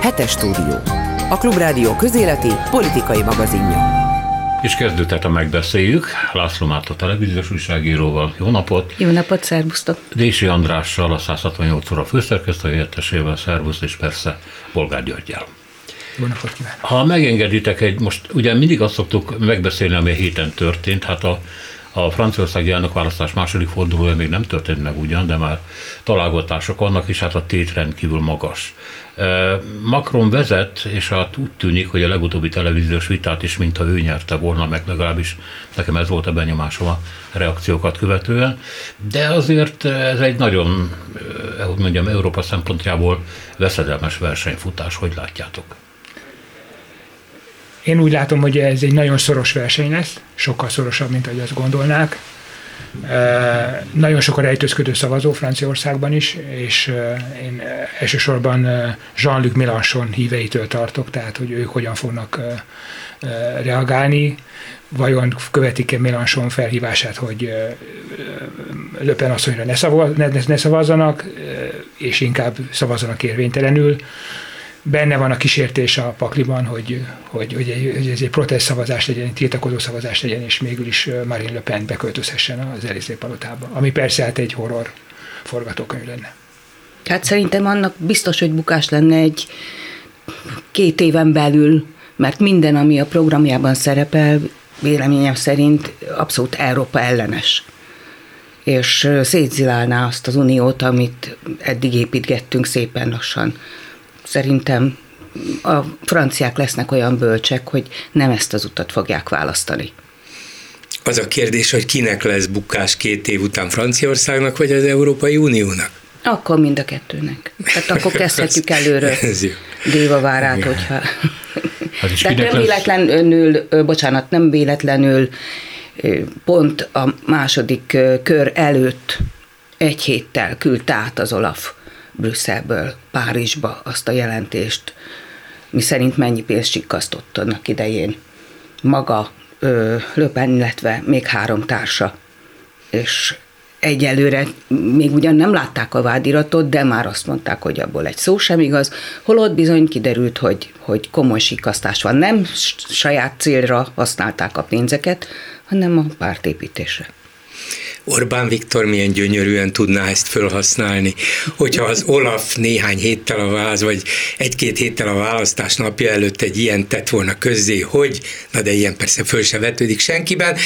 Hetes stúdió. A Klubrádió közéleti politikai magazinja. És kezdődhet a megbeszéljük. László Márta televíziós újságíróval. Jó napot! Jó napot, szervusztok! Dési Andrással, a 168 óra főszerkesztő helyettesével, szervusz, és persze Bolgár Györgyel. Jó napot kívánok! Ha megengeditek, egy, most ugye mindig azt szoktuk megbeszélni, ami a héten történt, hát a a franciaországi elnökválasztás második fordulója még nem történt meg ugyan, de már találgatások vannak, és hát a tét rendkívül magas. Macron vezet, és hát úgy tűnik, hogy a legutóbbi televíziós vitát is, mintha ő nyerte volna meg, legalábbis nekem ez volt a benyomásom a reakciókat követően. De azért ez egy nagyon, hogy mondjam, Európa szempontjából veszedelmes versenyfutás, hogy látjátok? Én úgy látom, hogy ez egy nagyon szoros verseny lesz, sokkal szorosabb, mint ahogy azt gondolnák. Nagyon sok a rejtőzködő szavazó Franciaországban is, és én elsősorban Jean-Luc Mélenchon híveitől tartok, tehát hogy ők hogyan fognak reagálni, vajon követik-e Mélenchon felhívását, hogy Löpen asszonyra ne, szavaz, ne, ne szavazzanak, és inkább szavazzanak érvénytelenül benne van a kísértés a pakliban, hogy, hogy, hogy, egy, hogy ez egy protest szavazás legyen, egy tiltakozó szavazás legyen, és mégis is Marine Le Pen beköltözhessen az Elizé palotába. Ami persze hát egy horror forgatókönyv lenne. Hát szerintem annak biztos, hogy bukás lenne egy két éven belül, mert minden, ami a programjában szerepel, véleményem szerint abszolút Európa ellenes és szétzilálná azt az uniót, amit eddig építgettünk szépen lassan szerintem a franciák lesznek olyan bölcsek, hogy nem ezt az utat fogják választani. Az a kérdés, hogy kinek lesz bukás két év után Franciaországnak, vagy az Európai Uniónak? Akkor mind a kettőnek. Tehát akkor kezdhetjük előről Déva várát, hogyha... Hát Tehát nem lesz? véletlenül, bocsánat, nem véletlenül pont a második kör előtt egy héttel küldte át az Olaf Brüsszelből Párizsba azt a jelentést, mi szerint mennyi pénzt sikasztott annak idején. Maga ö, Löpen, illetve még három társa. És egyelőre még ugyan nem látták a vádiratot, de már azt mondták, hogy abból egy szó sem igaz, holott bizony kiderült, hogy, hogy komoly sikasztás van. Nem saját célra használták a pénzeket, hanem a pártépítésre. Orbán Viktor milyen gyönyörűen tudná ezt felhasználni, hogyha az Olaf néhány héttel a válasz, vagy egy-két héttel a választás napja előtt egy ilyen tett volna közzé, hogy, na de ilyen persze föl se vetődik senkiben,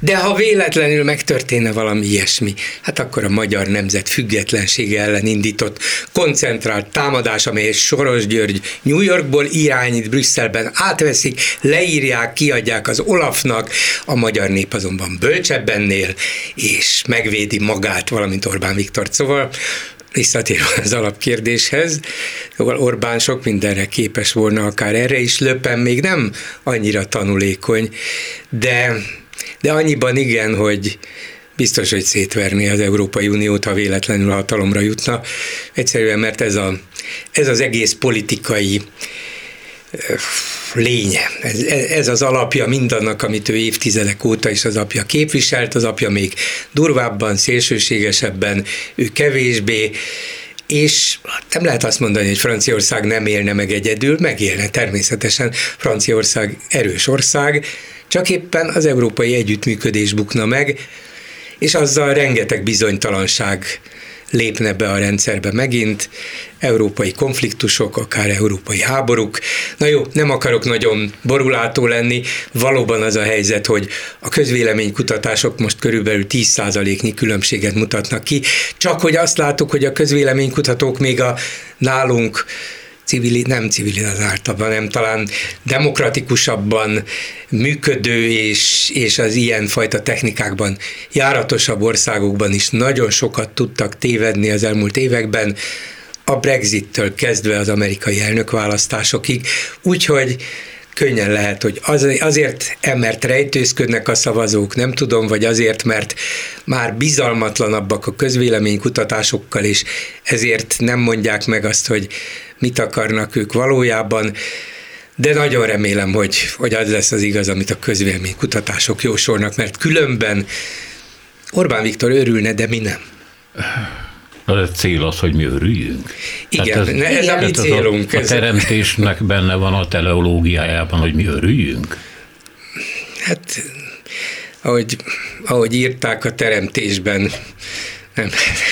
de ha véletlenül megtörténne valami ilyesmi, hát akkor a magyar nemzet függetlensége ellen indított koncentrált támadás, amely Soros György New Yorkból irányít, Brüsszelben átveszik, leírják, kiadják az Olafnak, a magyar nép azonban bölcsebbennél, és megvédi magát, valamint Orbán Viktor. Szóval visszatérve az alapkérdéshez, szóval Orbán sok mindenre képes volna, akár erre is, Löpen még nem annyira tanulékony, de, de annyiban igen, hogy biztos, hogy szétverni az Európai Uniót, ha véletlenül hatalomra jutna. Egyszerűen, mert ez, a, ez az egész politikai lénye. Ez, ez az alapja mindannak, amit ő évtizedek óta is az apja képviselt, az apja még durvábban, szélsőségesebben, ő kevésbé, és nem lehet azt mondani, hogy Franciaország nem élne meg egyedül, megélne természetesen. Franciaország erős ország, csak éppen az európai együttműködés bukna meg, és azzal rengeteg bizonytalanság lépne be a rendszerbe megint, európai konfliktusok, akár európai háborúk. Na jó, nem akarok nagyon borulátó lenni, valóban az a helyzet, hogy a közvéleménykutatások most körülbelül 10%-nyi különbséget mutatnak ki, csak hogy azt látok, hogy a közvéleménykutatók még a nálunk civili, nem civilizáltabban, nem talán demokratikusabban működő és, és az ilyen fajta technikákban járatosabb országokban is nagyon sokat tudtak tévedni az elmúlt években, a Brexit-től kezdve az amerikai elnökválasztásokig, úgyhogy könnyen lehet, hogy az, azért, mert rejtőzködnek a szavazók, nem tudom, vagy azért, mert már bizalmatlanabbak a közvéleménykutatásokkal, és ezért nem mondják meg azt, hogy mit akarnak ők valójában, de nagyon remélem, hogy, hogy az lesz az igaz, amit a közvéleménykutatások jósolnak, mert különben Orbán Viktor örülne, de mi nem. Na, de cél az, hogy mi örüljünk. Igen, ez, ez igen. a mi célunk. A, a teremtésnek benne van a teleológiájában, hogy mi örüljünk? Hát, ahogy, ahogy írták a teremtésben, nem,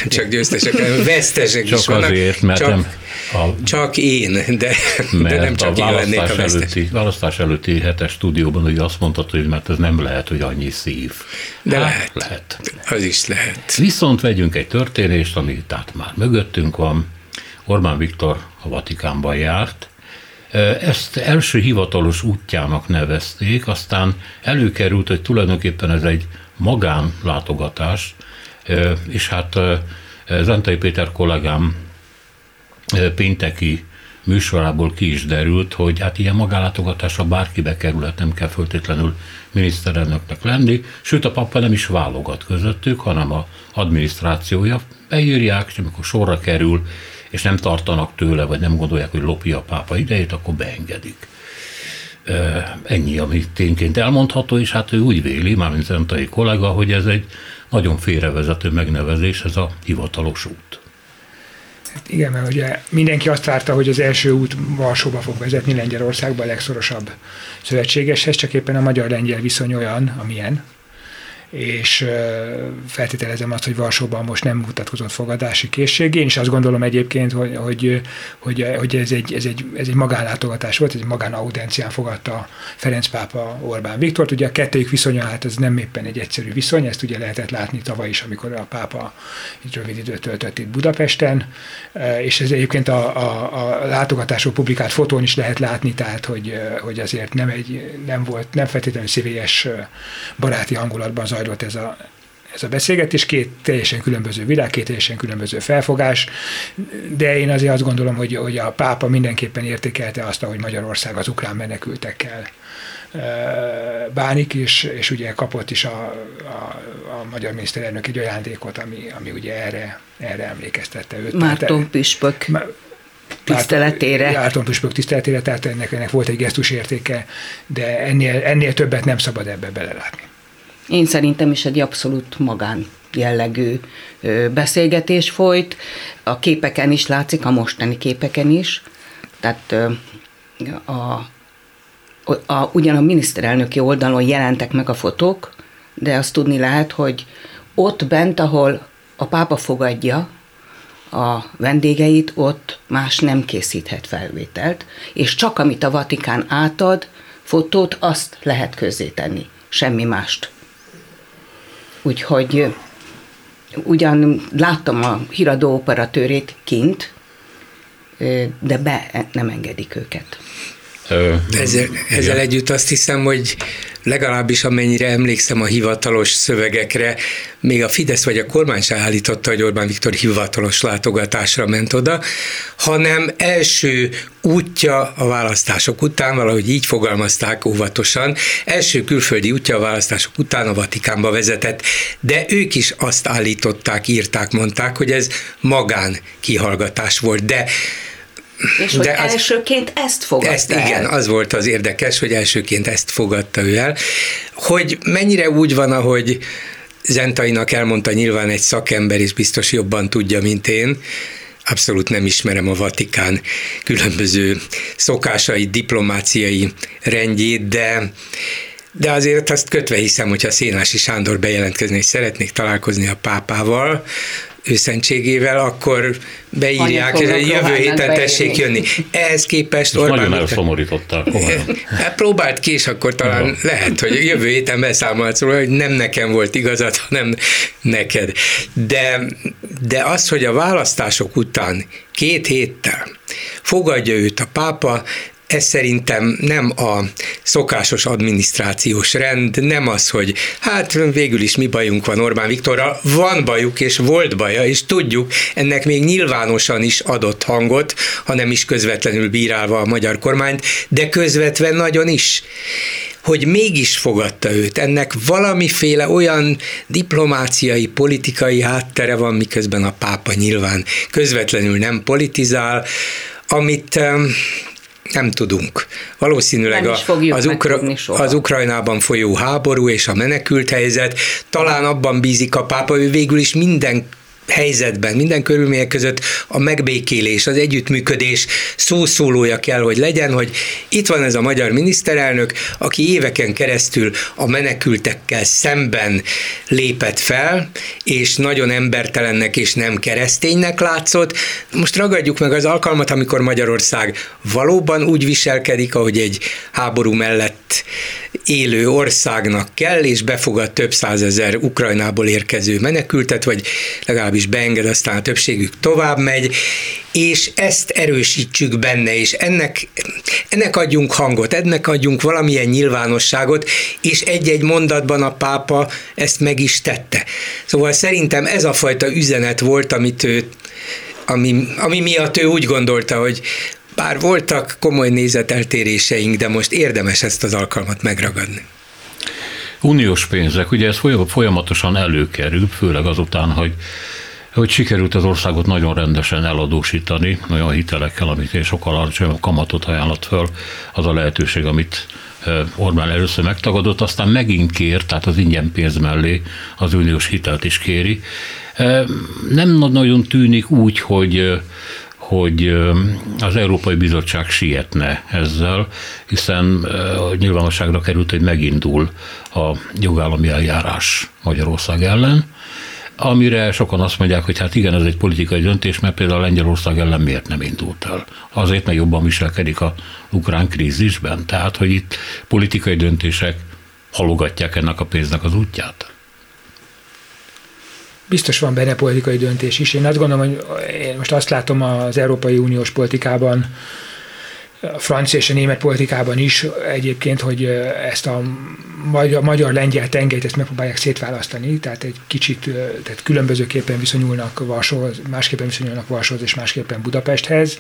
csak győztesek, hanem vesztesek csak is vannak. Azért, mert csak, nem a, csak én, de, de nem csak a én lennék a. Előtti, választás előtti hetes stúdióban hogy azt mondtad, hogy mert ez nem lehet, hogy annyi szív. De hát, lehet. Lehet. Az is lehet. Viszont vegyünk egy történést, ami tehát már mögöttünk van. Orbán Viktor a Vatikánban járt, ezt első hivatalos útjának nevezték, aztán előkerült, hogy tulajdonképpen ez egy magánlátogatás, és hát Zentai Péter kollégám pénteki műsorából ki is derült, hogy hát ilyen magánlátogatásra bárkibe kerülhet, nem kell föltétlenül miniszterelnöknek lenni, sőt a papa nem is válogat közöttük, hanem a adminisztrációja beírják, és amikor sorra kerül, és nem tartanak tőle, vagy nem gondolják, hogy lopja a pápa idejét, akkor beengedik. Ennyi, ami tényként elmondható, és hát ő úgy véli, mármint Zentai kollega, hogy ez egy nagyon félrevezető megnevezés, ez a hivatalos út. Igen, mert ugye mindenki azt várta, hogy az első út Varsóba fog vezetni Lengyelországba a legszorosabb szövetségeshez, csak éppen a magyar-lengyel viszony olyan, amilyen és feltételezem azt, hogy Varsóban most nem mutatkozott fogadási készség. Én is azt gondolom egyébként, hogy, hogy, hogy, hogy ez, egy, ez, egy, ez egy magánlátogatás volt, egy magánaudencián fogadta Ferenc pápa Orbán Viktort. Ugye a kettőjük viszonya, hát ez nem éppen egy egyszerű viszony, ezt ugye lehetett látni tavaly is, amikor a pápa egy rövid időt töltött itt Budapesten, és ez egyébként a, a, a látogatásról publikált fotón is lehet látni, tehát hogy, hogy azért nem, egy, nem volt, nem feltétlenül szívélyes baráti hangulatban zajlott zajlott ez a, ez a beszélgetés, két teljesen különböző világ, két teljesen különböző felfogás, de én azért azt gondolom, hogy, hogy a pápa mindenképpen értékelte azt, hogy Magyarország az ukrán menekültekkel bánik, és, és ugye kapott is a, a, a magyar miniszterelnök egy ajándékot, ami, ami ugye erre, erre emlékeztette őt. Márton Püspök tiszteletére. Márton Püspök tiszteletére, tehát ennek, ennek volt egy gesztus értéke, de ennél, ennél többet nem szabad ebbe belelátni. Én szerintem is egy abszolút magán jellegű beszélgetés folyt. A képeken is látszik, a mostani képeken is. Tehát a, a, ugyan a miniszterelnöki oldalon jelentek meg a fotók, de azt tudni lehet, hogy ott bent, ahol a pápa fogadja a vendégeit, ott más nem készíthet felvételt, és csak amit a Vatikán átad, fotót, azt lehet közzétenni, semmi mást Úgyhogy ugyan láttam a híradó operatőrét kint, de be nem engedik őket. Ezzel, ezzel együtt azt hiszem, hogy legalábbis amennyire emlékszem a hivatalos szövegekre, még a Fidesz vagy a kormány se állította, hogy Orbán Viktor hivatalos látogatásra ment oda, hanem első útja a választások után, valahogy így fogalmazták óvatosan, első külföldi útja a választások után a Vatikánba vezetett, de ők is azt állították, írták, mondták, hogy ez magán kihallgatás volt, de és hogy De az, elsőként ezt fogadta ezt, el. Igen, az volt az érdekes, hogy elsőként ezt fogadta ő el. Hogy mennyire úgy van, ahogy Zentainak elmondta nyilván egy szakember, és biztos jobban tudja, mint én, abszolút nem ismerem a Vatikán különböző szokásai, diplomáciai rendjét, de de azért azt kötve hiszem, hogyha Szénási Sándor bejelentkezni, és szeretnék találkozni a pápával, őszentségével, akkor beírják, és a jövő héten tessék jönni. Ehhez képest Orbán Nagyon elszomorították. Hát próbált ki, és akkor talán ja. lehet, hogy jövő héten beszámolhatsz róla, hogy nem nekem volt igazad, hanem neked. De, de az, hogy a választások után két héttel fogadja őt a pápa, ez szerintem nem a szokásos adminisztrációs rend, nem az, hogy hát végül is mi bajunk van Orbán Viktorral, van bajuk és volt baja, és tudjuk, ennek még nyilvánosan is adott hangot, hanem is közvetlenül bírálva a magyar kormányt, de közvetve nagyon is hogy mégis fogadta őt. Ennek valamiféle olyan diplomáciai, politikai háttere van, miközben a pápa nyilván közvetlenül nem politizál, amit nem tudunk. Valószínűleg nem a, az, Ukra- az Ukrajnában folyó háború és a menekült helyzet, talán abban bízik a pápa, ő végül is minden helyzetben, minden körülmények között a megbékélés, az együttműködés szószólója kell, hogy legyen, hogy itt van ez a magyar miniszterelnök, aki éveken keresztül a menekültekkel szemben lépett fel, és nagyon embertelennek és nem kereszténynek látszott. Most ragadjuk meg az alkalmat, amikor Magyarország valóban úgy viselkedik, ahogy egy háború mellett élő országnak kell, és befogad több százezer Ukrajnából érkező menekültet, vagy legalábbis beenged, aztán a többségük tovább megy, és ezt erősítsük benne, és ennek, ennek adjunk hangot, ennek adjunk valamilyen nyilvánosságot, és egy-egy mondatban a pápa ezt meg is tette. Szóval szerintem ez a fajta üzenet volt, amit ő ami, ami miatt ő úgy gondolta, hogy, bár voltak komoly nézeteltéréseink, de most érdemes ezt az alkalmat megragadni. Uniós pénzek, ugye ez folyamatosan előkerül, főleg azután, hogy hogy sikerült az országot nagyon rendesen eladósítani, olyan hitelekkel, amit sokkal alacsonyabb kamatot ajánlott föl, az a lehetőség, amit Orbán először megtagadott, aztán megint kér, tehát az ingyen pénz mellé az uniós hitelt is kéri. Nem nagyon tűnik úgy, hogy hogy az Európai Bizottság sietne ezzel, hiszen nyilvánosságra került, hogy megindul a jogállami eljárás Magyarország ellen, amire sokan azt mondják, hogy hát igen, ez egy politikai döntés, mert például Lengyelország ellen miért nem indult el? Azért, mert jobban viselkedik a ukrán krízisben. Tehát, hogy itt politikai döntések halogatják ennek a pénznek az útját biztos van benne politikai döntés is. Én azt gondolom, hogy én most azt látom az Európai Uniós politikában, francia és a német politikában is egyébként, hogy ezt a magyar-lengyel tengelyt ezt megpróbálják szétválasztani, tehát egy kicsit tehát különbözőképpen viszonyulnak Varsóhoz, másképpen viszonyulnak Varsóhoz és másképpen Budapesthez,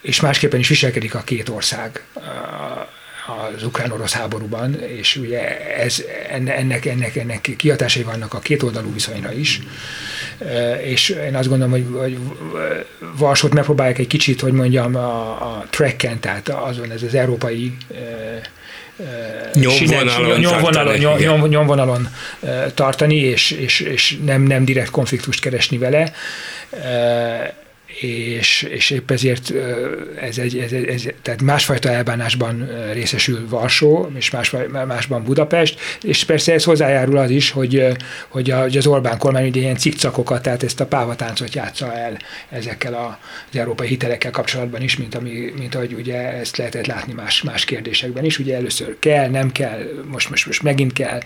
és másképpen is viselkedik a két ország az ukrán-orosz háborúban, és ugye ez, ennek, ennek, ennek kihatásai vannak a kétoldalú viszonyra is, és én azt gondolom, hogy, hogy Varsót megpróbálják egy kicsit, hogy mondjam, a, a tracken, tehát azon ez az európai nyomvonalon, nyomvonalon, nyom, nyom, nyomvonalon tartani, és, és, és nem, nem direkt konfliktust keresni vele és, és épp ezért ez egy, ez, ez, tehát másfajta elbánásban részesül Varsó, és más, másban Budapest, és persze ez hozzájárul az is, hogy, hogy az Orbán kormány ugye ilyen cikcakokat, tehát ezt a pávatáncot játsza el ezekkel az európai hitelekkel kapcsolatban is, mint, ami, mint ahogy ugye ezt lehetett látni más, más kérdésekben is. Ugye először kell, nem kell, most, most, most megint kell,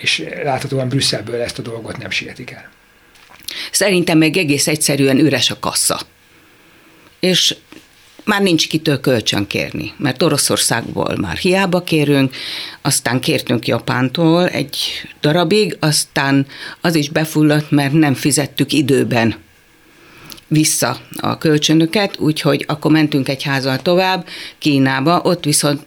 és láthatóan Brüsszelből ezt a dolgot nem sietik el. Szerintem meg egész egyszerűen üres a kassa. És már nincs kitől kölcsön kérni, mert Oroszországból már hiába kérünk, aztán kértünk Japántól egy darabig, aztán az is befulladt, mert nem fizettük időben vissza a kölcsönöket, úgyhogy akkor mentünk egy házal tovább Kínába, ott viszont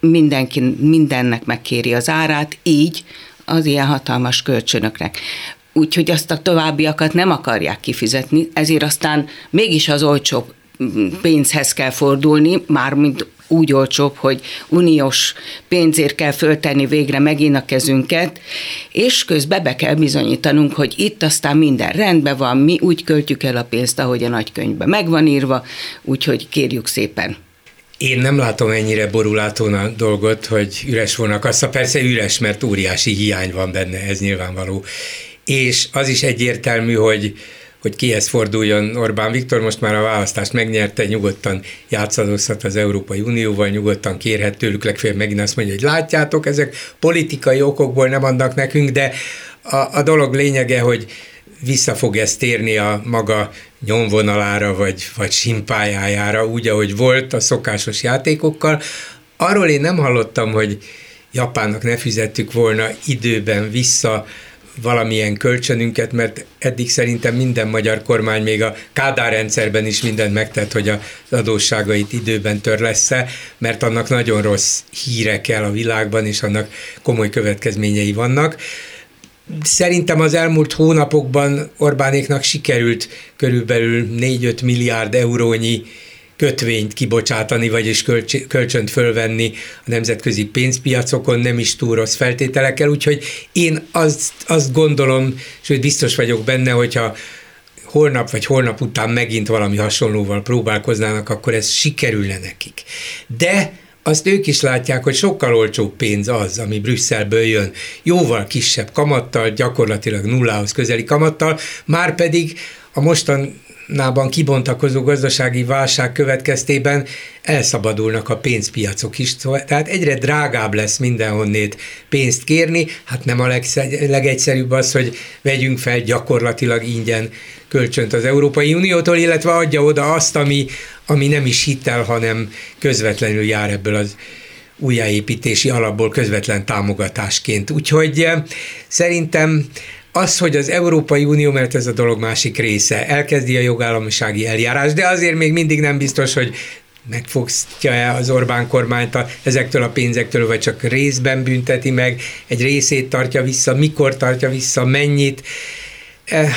mindenki mindennek megkéri az árát, így az ilyen hatalmas kölcsönöknek úgyhogy azt a továbbiakat nem akarják kifizetni, ezért aztán mégis az olcsóbb pénzhez kell fordulni, mármint úgy olcsóbb, hogy uniós pénzért kell föltenni végre megint a kezünket, és közben be kell bizonyítanunk, hogy itt aztán minden rendben van, mi úgy költjük el a pénzt, ahogy a nagykönyvben meg van írva, úgyhogy kérjük szépen. Én nem látom ennyire borulátón a dolgot, hogy üres volna kassa. Persze üres, mert óriási hiány van benne, ez nyilvánvaló és az is egyértelmű, hogy hogy kihez forduljon Orbán Viktor, most már a választást megnyerte, nyugodtan játszadozhat az Európai Unióval, nyugodtan kérhet tőlük, legfeljebb megint azt mondja, hogy látjátok, ezek politikai okokból nem adnak nekünk, de a, a dolog lényege, hogy vissza fog ez térni a maga nyomvonalára, vagy, vagy simpájájára, úgy, ahogy volt a szokásos játékokkal. Arról én nem hallottam, hogy Japánnak ne fizettük volna időben vissza valamilyen kölcsönünket, mert eddig szerintem minden magyar kormány, még a Kádár rendszerben is mindent megtett, hogy az adósságait időben lesz-e, mert annak nagyon rossz híre kell a világban, és annak komoly következményei vannak. Szerintem az elmúlt hónapokban Orbánéknak sikerült körülbelül 4-5 milliárd eurónyi kötvényt kibocsátani, vagyis kölcsönt fölvenni a nemzetközi pénzpiacokon, nem is túl rossz feltételekkel, úgyhogy én azt, azt gondolom, sőt biztos vagyok benne, hogyha holnap vagy holnap után megint valami hasonlóval próbálkoznának, akkor ez sikerülne nekik. De azt ők is látják, hogy sokkal olcsóbb pénz az, ami Brüsszelből jön, jóval kisebb kamattal, gyakorlatilag nullához közeli kamattal, már pedig a mostan nában kibontakozó gazdasági válság következtében elszabadulnak a pénzpiacok is, szóval, tehát egyre drágább lesz mindenhonnét pénzt kérni, hát nem a legegyszerűbb az, hogy vegyünk fel gyakorlatilag ingyen kölcsönt az Európai Uniótól, illetve adja oda azt, ami, ami nem is hitel, hanem közvetlenül jár ebből az újjáépítési alapból közvetlen támogatásként. Úgyhogy eh, szerintem az, hogy az Európai Unió, mert ez a dolog másik része, elkezdi a jogállamisági eljárás, de azért még mindig nem biztos, hogy megfosztja-e az Orbán kormányt a, ezektől a pénzektől, vagy csak részben bünteti meg, egy részét tartja vissza, mikor tartja vissza, mennyit. Eh,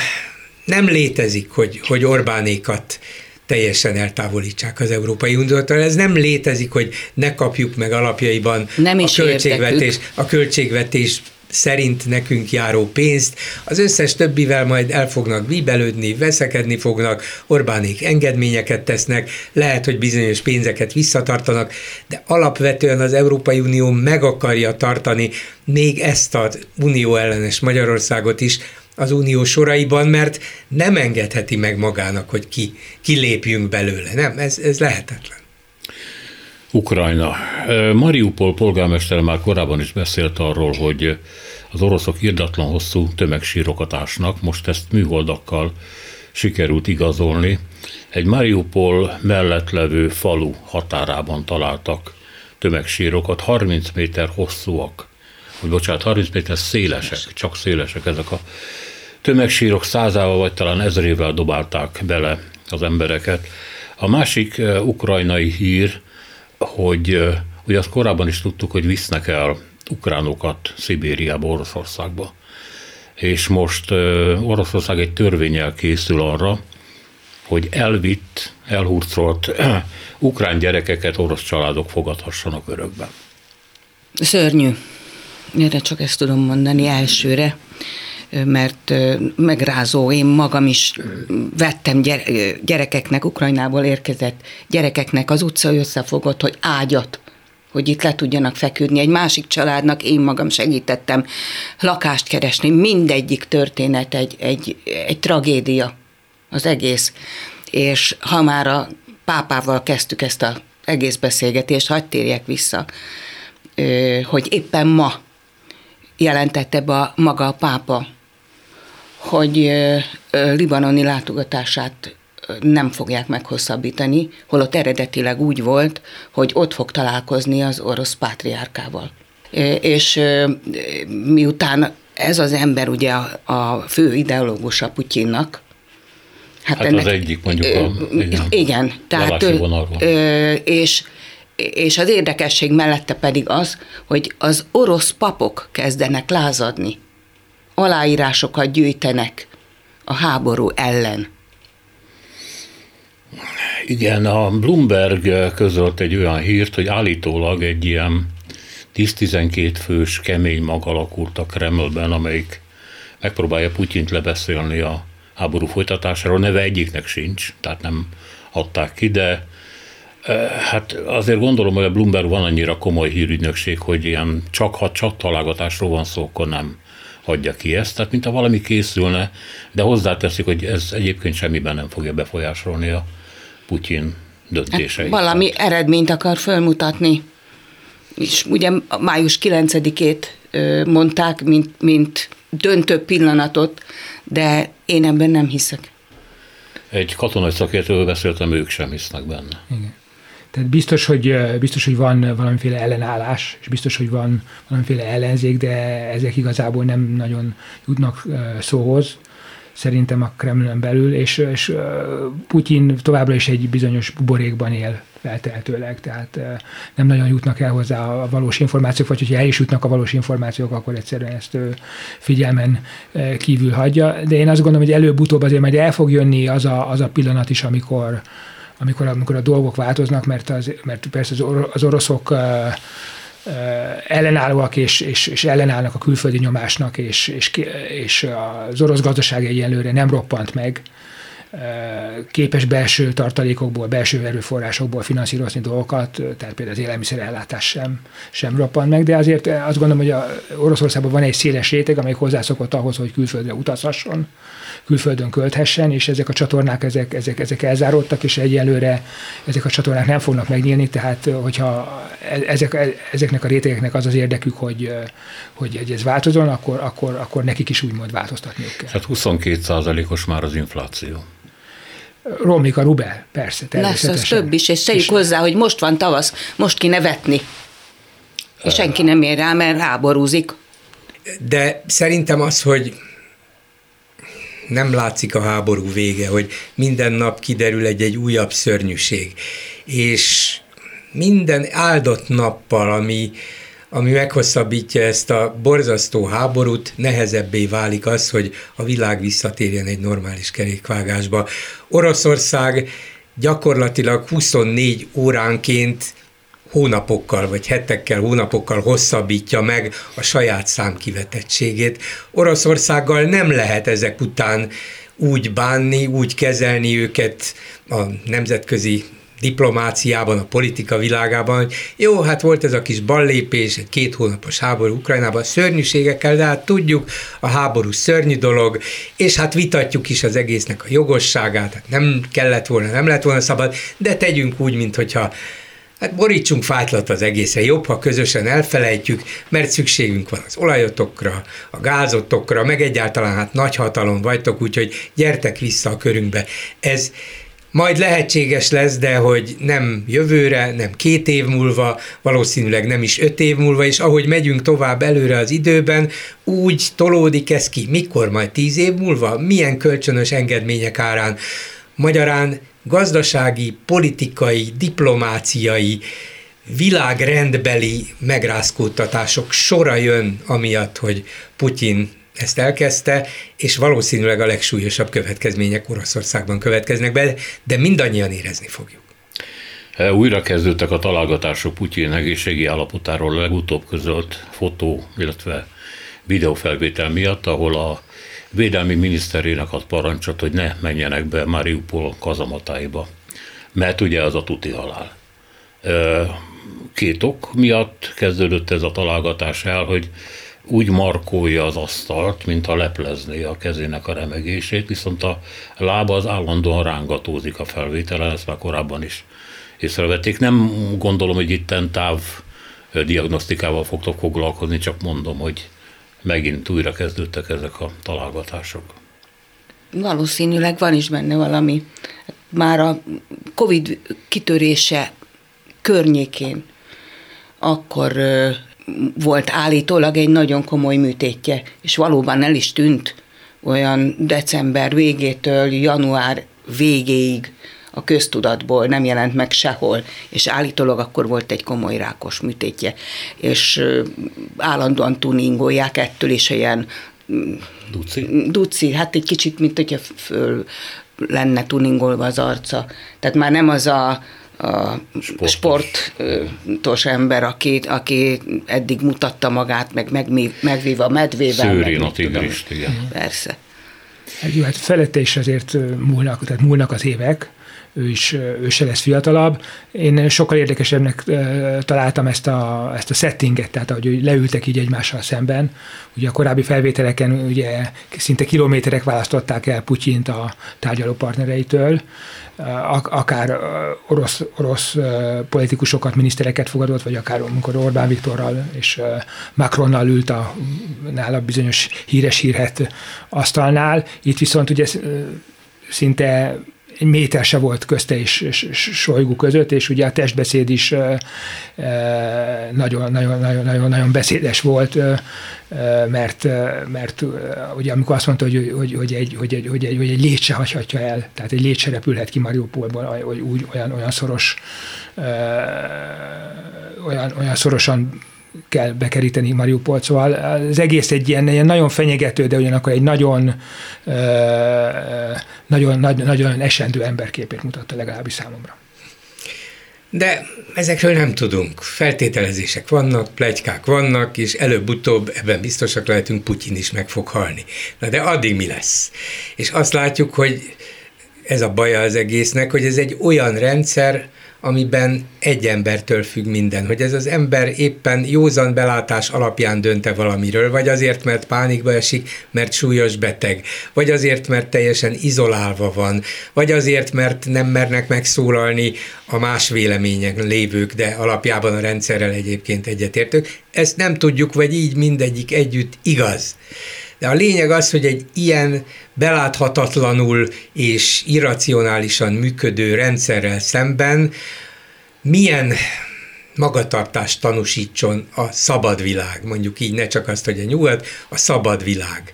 nem létezik, hogy, hogy Orbánékat teljesen eltávolítsák az Európai Uniótól. Ez nem létezik, hogy ne kapjuk meg alapjaiban nem a költségvetés, a költségvetés szerint nekünk járó pénzt, az összes többivel majd el fognak bíbelődni, veszekedni fognak, Orbánék engedményeket tesznek, lehet, hogy bizonyos pénzeket visszatartanak, de alapvetően az Európai Unió meg akarja tartani még ezt az unió ellenes Magyarországot is, az unió soraiban, mert nem engedheti meg magának, hogy ki, kilépjünk belőle. Nem, ez, ez lehetetlen. Ukrajna. Mariupol polgármester már korábban is beszélt arról, hogy az oroszok irdatlan hosszú tömegsírokat ásnak, most ezt műholdakkal sikerült igazolni. Egy Mariupol mellett levő falu határában találtak tömegsírokat, 30 méter hosszúak, vagy bocsánat, 30 méter szélesek, csak szélesek ezek a tömegsírok százával vagy talán ezrével dobálták bele az embereket. A másik ukrajnai hír, hogy ugye azt korábban is tudtuk, hogy visznek el ukránokat Szibériába, Oroszországba. És most Oroszország egy törvényel készül arra, hogy elvitt, elhurcolt ukrán gyerekeket orosz családok fogadhassanak örökben. Szörnyű. Erre csak ezt tudom mondani elsőre mert megrázó, én magam is vettem gyerekeknek, Ukrajnából érkezett gyerekeknek az utca összefogott, hogy ágyat hogy itt le tudjanak feküdni. Egy másik családnak én magam segítettem lakást keresni. Mindegyik történet egy, egy, egy tragédia, az egész. És ha már a pápával kezdtük ezt az egész beszélgetést, hagyd térjek vissza, hogy éppen ma jelentette be a, maga a pápa hogy libanoni látogatását nem fogják meghosszabbítani, holott eredetileg úgy volt, hogy ott fog találkozni az orosz pátriárkával. És miután ez az ember ugye a, a fő ideológusa Putyinnak, Hát, hát ennek, az egyik mondjuk a igen, igen. Tehát, és, és az érdekesség mellette pedig az, hogy az orosz papok kezdenek lázadni aláírásokat gyűjtenek a háború ellen. Igen, a Bloomberg közölt egy olyan hírt, hogy állítólag egy ilyen 10-12 fős kemény mag alakult a Kremlben, amelyik megpróbálja Putyint lebeszélni a háború folytatásáról. Neve egyiknek sincs, tehát nem adták ki, de eh, hát azért gondolom, hogy a Bloomberg van annyira komoly hírügynökség, hogy ilyen csak ha csak találgatásról van szó, akkor nem adja ki ezt, tehát mintha valami készülne, de hozzáteszik, hogy ez egyébként semmiben nem fogja befolyásolni a Putyin döntéseit. Hát valami eredményt akar fölmutatni. És ugye május 9-ét mondták, mint, mint döntő pillanatot, de én ebben nem hiszek. Egy katonai szakértővel beszéltem, ők sem hisznek benne. Igen. Tehát biztos hogy, biztos, hogy van valamiféle ellenállás, és biztos, hogy van valamiféle ellenzék, de ezek igazából nem nagyon jutnak szóhoz szerintem a Kremlön belül, és, és Putyin továbbra is egy bizonyos buborékban él feltehetőleg, tehát nem nagyon jutnak el hozzá a valós információk, vagy hogyha el is jutnak a valós információk, akkor egyszerűen ezt figyelmen kívül hagyja. De én azt gondolom, hogy előbb-utóbb azért majd el fog jönni az a, az a pillanat is, amikor, amikor, amikor a dolgok változnak, mert, az, mert persze az oroszok ellenállóak és, és, és ellenállnak a külföldi nyomásnak, és, és, és az orosz gazdaság egyenlőre nem roppant meg, képes belső tartalékokból, belső erőforrásokból finanszírozni dolgokat, tehát például az élelmiszerellátás sem, sem roppant meg, de azért azt gondolom, hogy a Oroszországban van egy széles réteg, amely hozzászokott ahhoz, hogy külföldre utazhasson, külföldön költhessen, és ezek a csatornák, ezek, ezek, ezek elzáródtak, és egyelőre ezek a csatornák nem fognak megnyílni, tehát hogyha e, ezek, e, ezeknek a rétegeknek az az érdekük, hogy, hogy ez változon, akkor, akkor, akkor nekik is úgymond változtatniuk kell. Tehát 22% os már az infláció romlik a rubel, persze, Lesz az több is, és tegyük hozzá, hogy most van tavasz, most kéne vetni. És senki nem ér rá, mert háborúzik. De szerintem az, hogy nem látszik a háború vége, hogy minden nap kiderül egy-egy újabb szörnyűség. És minden áldott nappal, ami, ami meghosszabbítja ezt a borzasztó háborút, nehezebbé válik az, hogy a világ visszatérjen egy normális kerékvágásba. Oroszország gyakorlatilag 24 óránként hónapokkal, vagy hetekkel, hónapokkal hosszabbítja meg a saját számkivetettségét. Oroszországgal nem lehet ezek után úgy bánni, úgy kezelni őket a nemzetközi diplomáciában, a politika világában, hogy jó, hát volt ez a kis ballépés, egy két hónapos háború Ukrajnában, szörnyűségekkel, de hát tudjuk, a háború szörnyű dolog, és hát vitatjuk is az egésznek a jogosságát, hát nem kellett volna, nem lett volna szabad, de tegyünk úgy, mintha Hát borítsunk fájtlat az egészre, jobb, ha közösen elfelejtjük, mert szükségünk van az olajotokra, a gázotokra, meg egyáltalán hát nagy hatalom vagytok, úgyhogy gyertek vissza a körünkbe. Ez majd lehetséges lesz, de hogy nem jövőre, nem két év múlva, valószínűleg nem is öt év múlva, és ahogy megyünk tovább előre az időben, úgy tolódik ez ki. Mikor majd tíz év múlva? Milyen kölcsönös engedmények árán? Magyarán gazdasági, politikai, diplomáciai, világrendbeli megrázkódtatások sora jön amiatt, hogy Putyin ezt elkezdte, és valószínűleg a legsúlyosabb következmények Oroszországban következnek be, de mindannyian érezni fogjuk. E, újra kezdődtek a találgatások Putyin egészségi állapotáról legutóbb közölt fotó, illetve videófelvétel miatt, ahol a védelmi miniszterének ad parancsot, hogy ne menjenek be Mariupol kazamatáiba, mert ugye az a tuti halál. E, két ok miatt kezdődött ez a találgatás el, hogy úgy markolja az asztalt, mint a leplezné a kezének a remegését, viszont a lába az állandóan rángatózik a felvételen, ezt már korábban is észrevették. Nem gondolom, hogy itten táv diagnosztikával fogtok foglalkozni, csak mondom, hogy megint újra kezdődtek ezek a találgatások. Valószínűleg van is benne valami. Már a Covid kitörése környékén akkor volt állítólag egy nagyon komoly műtétje, és valóban el is tűnt olyan december végétől január végéig a köztudatból nem jelent meg sehol, és állítólag akkor volt egy komoly rákos műtétje, és állandóan tuningolják ettől is ilyen Duci? Duci, hát egy kicsit, mint hogyha föl lenne tuningolva az arca. Tehát már nem az a a sportos, sportos ember, aki, aki eddig mutatta magát, meg, meg megvív a medvével. Szőrén a tigrist, igen. Persze. Egy, hát felette is azért múlnak, tehát múlnak az évek, ő is, ő se lesz fiatalabb. Én sokkal érdekesebbnek találtam ezt a, ezt a settinget, tehát ahogy leültek így egymással szemben. Ugye a korábbi felvételeken ugye szinte kilométerek választották el Putyint a tárgyaló partnereitől, akár orosz, orosz politikusokat, minisztereket fogadott, vagy akár amikor Orbán Viktorral és Macronnal ült a nála bizonyos híres hírhet asztalnál. Itt viszont ugye szinte egy méter se volt közte és, és, és Solygó között, és ugye a testbeszéd is nagyon, nagyon, nagyon, nagyon, nagyon beszédes volt, mert, mert ugye amikor azt mondta, hogy, hogy, hogy, egy, hogy, egy, hogy, egy, hogy egy lét se hagyhatja el, tehát egy lét se repülhet ki Mariupolból, hogy úgy, olyan, olyan szoros olyan, olyan szorosan kell bekeríteni Mariupolt, szóval az egész egy ilyen, ilyen nagyon fenyegető, de ugyanakkor egy nagyon, nagyon, nagyon, nagyon esendő emberképét mutatta legalábbis számomra. De ezekről nem tudunk. Feltételezések vannak, plegykák vannak, és előbb-utóbb ebben biztosak lehetünk, Putyin is meg fog halni. Na de addig mi lesz? És azt látjuk, hogy ez a baja az egésznek, hogy ez egy olyan rendszer, amiben egy embertől függ minden, hogy ez az ember éppen józan belátás alapján dönte valamiről, vagy azért, mert pánikba esik, mert súlyos beteg, vagy azért, mert teljesen izolálva van, vagy azért, mert nem mernek megszólalni a más vélemények lévők, de alapjában a rendszerrel egyébként egyetértők. Ezt nem tudjuk, vagy így mindegyik együtt igaz. De a lényeg az, hogy egy ilyen beláthatatlanul és irracionálisan működő rendszerrel szemben milyen magatartást tanúsítson a szabad világ, mondjuk így ne csak azt, hogy a nyugat, a szabad világ.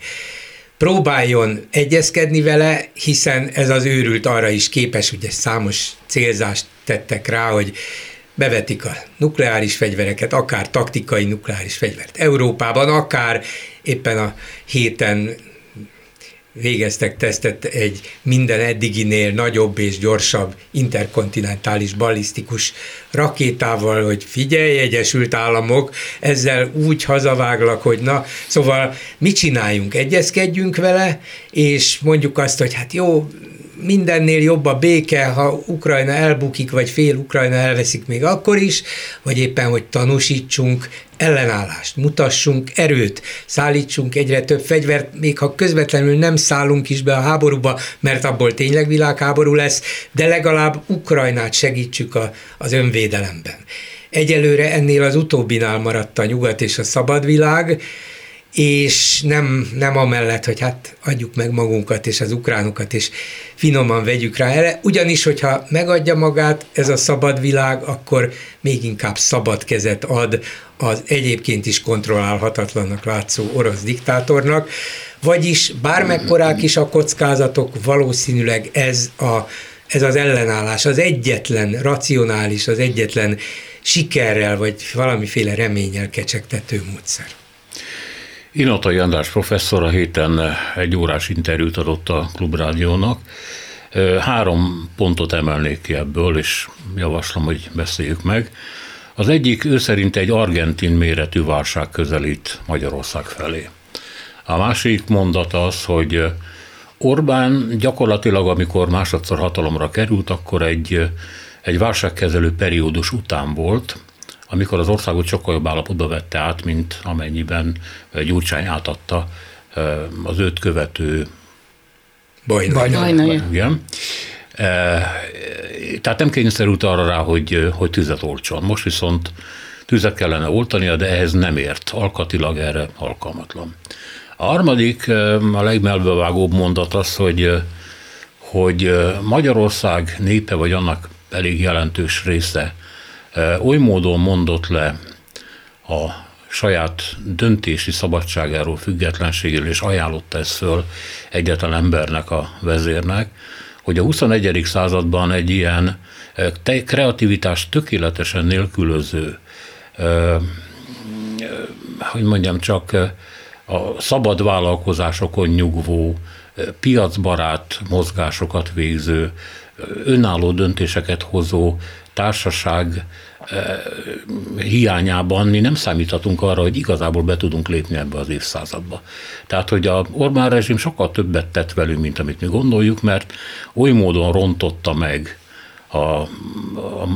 Próbáljon egyezkedni vele, hiszen ez az őrült arra is képes, ugye számos célzást tettek rá, hogy bevetik a nukleáris fegyvereket, akár taktikai nukleáris fegyvert Európában, akár éppen a héten végeztek tesztet egy minden eddiginél nagyobb és gyorsabb interkontinentális ballisztikus rakétával, hogy figyelj, Egyesült Államok, ezzel úgy hazaváglak, hogy na, szóval mit csináljunk? Egyezkedjünk vele, és mondjuk azt, hogy hát jó, mindennél jobb a béke, ha Ukrajna elbukik, vagy fél Ukrajna elveszik még akkor is, vagy éppen, hogy tanúsítsunk ellenállást, mutassunk erőt, szállítsunk egyre több fegyvert, még ha közvetlenül nem szállunk is be a háborúba, mert abból tényleg világháború lesz, de legalább Ukrajnát segítsük a, az önvédelemben. Egyelőre ennél az utóbbinál maradt a nyugat és a szabad világ, és nem, nem amellett, hogy hát adjuk meg magunkat és az ukránokat, és finoman vegyük rá ele. Ugyanis, hogyha megadja magát ez a szabad világ, akkor még inkább szabad kezet ad az egyébként is kontrollálhatatlannak látszó orosz diktátornak, vagyis bármekkorák is a kockázatok, valószínűleg ez, a, ez az ellenállás, az egyetlen racionális, az egyetlen sikerrel, vagy valamiféle reménnyel kecsegtető módszer. Inatai András professzor a héten egy órás interjút adott a Klubrádiónak. Három pontot emelnék ki ebből, és javaslom, hogy beszéljük meg. Az egyik ő szerint egy argentin méretű válság közelít Magyarország felé. A másik mondat az, hogy Orbán gyakorlatilag, amikor másodszor hatalomra került, akkor egy, egy válságkezelő periódus után volt, amikor az országot sokkal jobb állapotba vette át, mint amennyiben Gyurcsány átadta az őt követő Bajnai. Igen. Tehát nem kényszerült arra rá, hogy, hogy tüzet oltson. Most viszont tüzet kellene oltania, de ehhez nem ért. Alkatilag erre alkalmatlan. A harmadik, a legmelbevágóbb mondat az, hogy, hogy Magyarország népe, vagy annak elég jelentős része oly módon mondott le a saját döntési szabadságáról, függetlenségéről, és ajánlotta ezt föl egyetlen embernek, a vezérnek, hogy a 21. században egy ilyen kreativitás tökéletesen nélkülöző, hogy mondjam csak, a szabad vállalkozásokon nyugvó, piacbarát mozgásokat végző, önálló döntéseket hozó társaság hiányában mi nem számíthatunk arra, hogy igazából be tudunk lépni ebbe az évszázadba. Tehát, hogy a Orbán rezsim sokkal többet tett velünk, mint amit mi gondoljuk, mert oly módon rontotta meg a, a,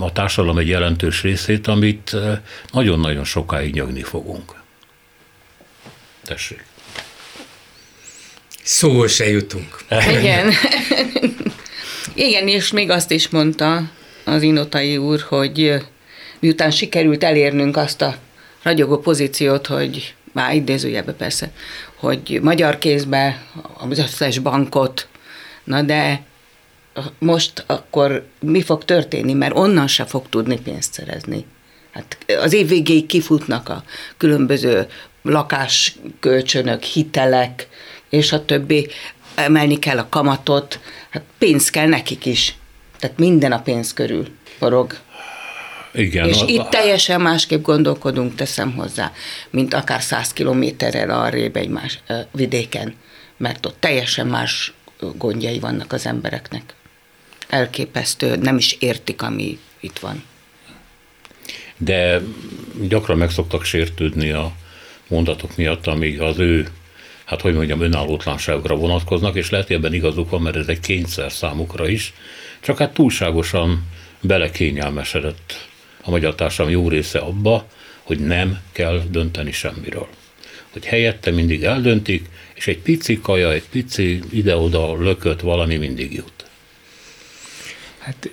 a társadalom egy jelentős részét, amit eh, nagyon-nagyon sokáig nyögni fogunk. Tessék. Szó se jutunk. Igen. Igen, és még azt is mondta az Inotai úr, hogy miután sikerült elérnünk azt a ragyogó pozíciót, hogy már idézőjebe persze, hogy magyar kézbe az összes bankot, na de most akkor mi fog történni, mert onnan se fog tudni pénzt szerezni. Hát az év végéig kifutnak a különböző lakáskölcsönök, hitelek, és a többi, emelni kell a kamatot, hát pénz kell nekik is. Tehát minden a pénz körül forog. Igen. És a, itt teljesen másképp gondolkodunk, teszem hozzá, mint akár száz kilométerrel arrébb egy más vidéken, mert ott teljesen más gondjai vannak az embereknek. Elképesztő, nem is értik, ami itt van. De gyakran meg szoktak sértődni a mondatok miatt, amíg az ő, hát hogy mondjam, önállótlanságra vonatkoznak, és lehet, ebben igazuk van, mert ez egy kényszer számukra is, csak hát túlságosan belekényelmesedett a magyar társadalom jó része abba, hogy nem kell dönteni semmiről. Hogy helyette mindig eldöntik, és egy pici kaja, egy pici ide-oda lökött valami mindig jut. Hát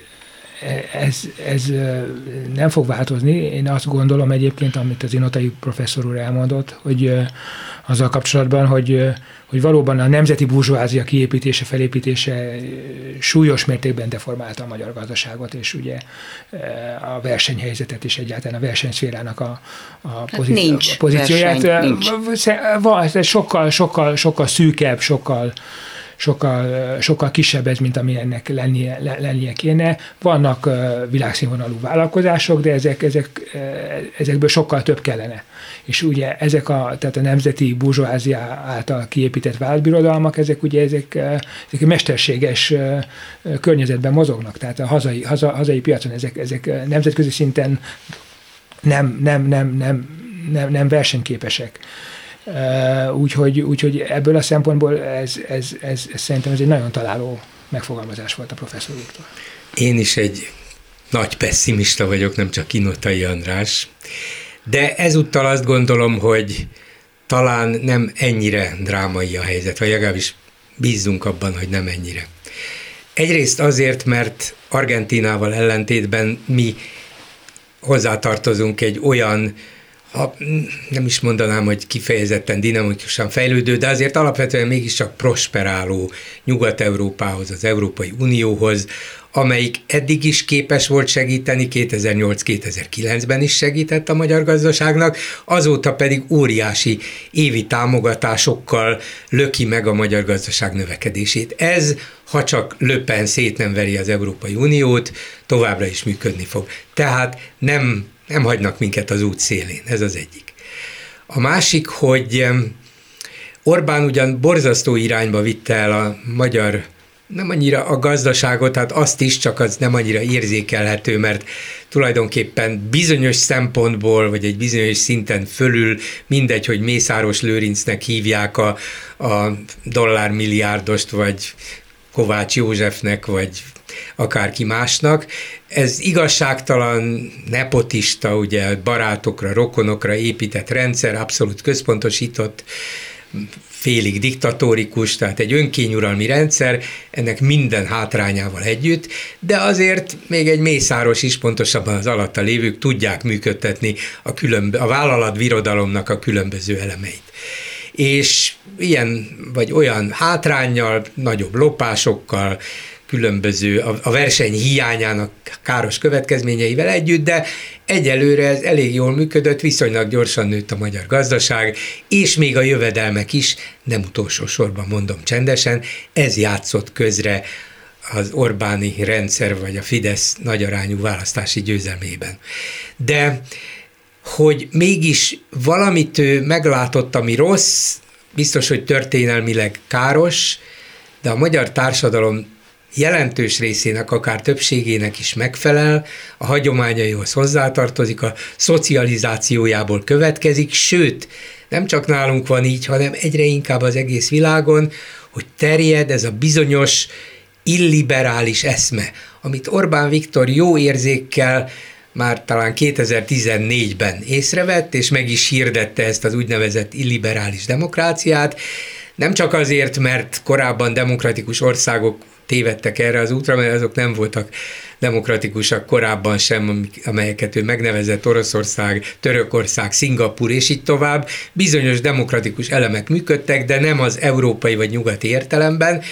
ez, ez nem fog változni. Én azt gondolom egyébként, amit az Inotai professzor úr elmondott, hogy azzal kapcsolatban, hogy, hogy valóban a nemzeti burzsóázia kiépítése, felépítése súlyos mértékben deformálta a magyar gazdaságot, és ugye a versenyhelyzetet és egyáltalán a versenyszférának a, a, hát pozíci- nincs a pozícióját. Verseny, nincs. Van, ez sokkal, sokkal, sokkal szűkebb, sokkal sokkal, sokkal kisebb ez, mint ami ennek lennie, lennie kéne. Vannak világszínvonalú vállalkozások, de ezek, ezek, ezekből sokkal több kellene. És ugye ezek a, tehát a nemzeti burzsóázia által kiépített vállalatbirodalmak, ezek ugye ezek, ezek mesterséges környezetben mozognak, tehát a hazai, haza, hazai piacon ezek, ezek nemzetközi szinten nem, nem, nem, nem, nem, nem versenyképesek. Úgyhogy, úgyhogy ebből a szempontból ez, ez, ez, ez szerintem ez egy nagyon találó megfogalmazás volt a professzor úrtól. Én is egy nagy pessimista vagyok, nem csak Inotai András, de ezúttal azt gondolom, hogy talán nem ennyire drámai a helyzet, vagy legalábbis bízzunk abban, hogy nem ennyire. Egyrészt azért, mert Argentinával ellentétben mi hozzátartozunk egy olyan ha nem is mondanám, hogy kifejezetten dinamikusan fejlődő, de azért alapvetően mégiscsak prosperáló Nyugat-Európához, az Európai Unióhoz, amelyik eddig is képes volt segíteni, 2008-2009-ben is segített a magyar gazdaságnak, azóta pedig óriási évi támogatásokkal löki meg a magyar gazdaság növekedését. Ez, ha csak löpen szét nem veri az Európai Uniót, továbbra is működni fog. Tehát nem nem hagynak minket az út szélén, ez az egyik. A másik, hogy Orbán ugyan borzasztó irányba vitte el a magyar nem annyira a gazdaságot, hát azt is, csak az nem annyira érzékelhető, mert tulajdonképpen bizonyos szempontból, vagy egy bizonyos szinten fölül, mindegy, hogy Mészáros Lőrincnek hívják a, a dollármilliárdost, vagy Kovács Józsefnek, vagy akárki másnak. Ez igazságtalan, nepotista, ugye barátokra, rokonokra épített rendszer, abszolút központosított, félig diktatórikus, tehát egy önkényuralmi rendszer, ennek minden hátrányával együtt, de azért még egy mészáros is, pontosabban az alatta lévők tudják működtetni a, különb- a vállalat virodalomnak a különböző elemeit. És ilyen vagy olyan hátrányjal, nagyobb lopásokkal, különböző, a, a verseny hiányának káros következményeivel együtt, de egyelőre ez elég jól működött, viszonylag gyorsan nőtt a magyar gazdaság, és még a jövedelmek is, nem utolsó sorban mondom csendesen, ez játszott közre az Orbáni rendszer vagy a Fidesz nagyarányú választási győzelmében. De hogy mégis valamit ő meglátott, ami rossz, biztos, hogy történelmileg káros, de a magyar társadalom jelentős részének, akár többségének is megfelel, a hagyományaihoz hozzátartozik, a szocializációjából következik, sőt, nem csak nálunk van így, hanem egyre inkább az egész világon, hogy terjed ez a bizonyos illiberális eszme, amit Orbán Viktor jó érzékkel már talán 2014-ben észrevett, és meg is hirdette ezt az úgynevezett illiberális demokráciát, nem csak azért, mert korábban demokratikus országok tévedtek erre az útra, mert azok nem voltak demokratikusak korábban sem, amelyeket ő megnevezett Oroszország, Törökország, Szingapur és így tovább. Bizonyos demokratikus elemek működtek, de nem az európai vagy nyugati értelemben,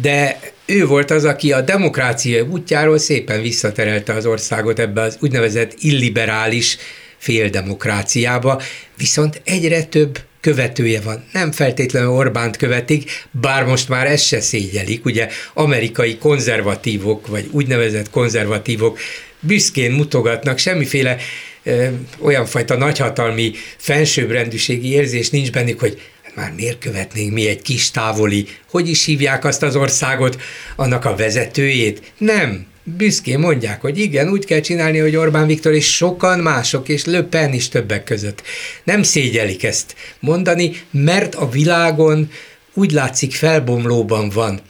de ő volt az, aki a demokrácia útjáról szépen visszaterelte az országot ebbe az úgynevezett illiberális féldemokráciába, viszont egyre több követője van. Nem feltétlenül Orbánt követik, bár most már ezt se szégyelik. Ugye amerikai konzervatívok, vagy úgynevezett konzervatívok büszkén mutogatnak, semmiféle ö, olyan fajta nagyhatalmi felsőbbrendűségi érzés nincs bennük, hogy hát már miért követnénk mi egy kis távoli, hogy is hívják azt az országot, annak a vezetőjét? Nem, büszkén mondják, hogy igen, úgy kell csinálni, hogy Orbán Viktor és sokan mások, és Le Pen is többek között. Nem szégyelik ezt mondani, mert a világon úgy látszik felbomlóban van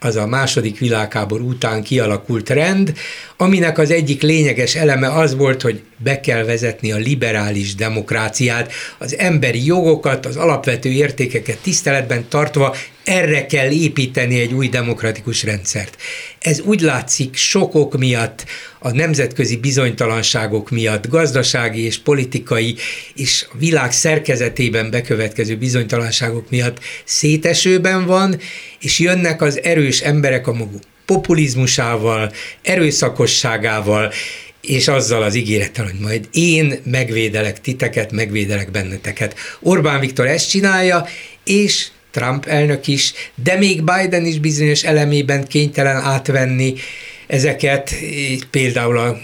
az a második világháború után kialakult rend, aminek az egyik lényeges eleme az volt, hogy be kell vezetni a liberális demokráciát, az emberi jogokat, az alapvető értékeket tiszteletben tartva erre kell építeni egy új demokratikus rendszert. Ez úgy látszik sokok miatt, a nemzetközi bizonytalanságok miatt, gazdasági és politikai és a világ szerkezetében bekövetkező bizonytalanságok miatt szétesőben van, és jönnek az erős emberek a maguk populizmusával, erőszakosságával, és azzal az ígérettel, hogy majd én megvédelek titeket, megvédelek benneteket. Orbán Viktor ezt csinálja, és Trump elnök is, de még Biden is bizonyos elemében kénytelen átvenni ezeket, például a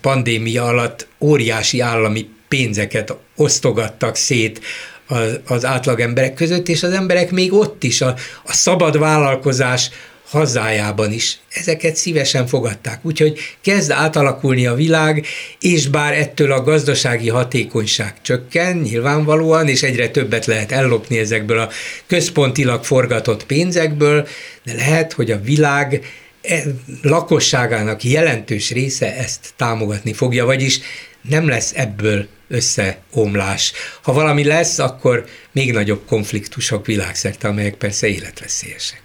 pandémia alatt óriási állami pénzeket osztogattak szét az, az átlag emberek között, és az emberek még ott is a, a szabad vállalkozás hazájában is ezeket szívesen fogadták. Úgyhogy kezd átalakulni a világ, és bár ettől a gazdasági hatékonyság csökken nyilvánvalóan, és egyre többet lehet ellopni ezekből a központilag forgatott pénzekből, de lehet, hogy a világ e, lakosságának jelentős része ezt támogatni fogja, vagyis nem lesz ebből összeomlás. Ha valami lesz, akkor még nagyobb konfliktusok világszerte, amelyek persze életveszélyesek.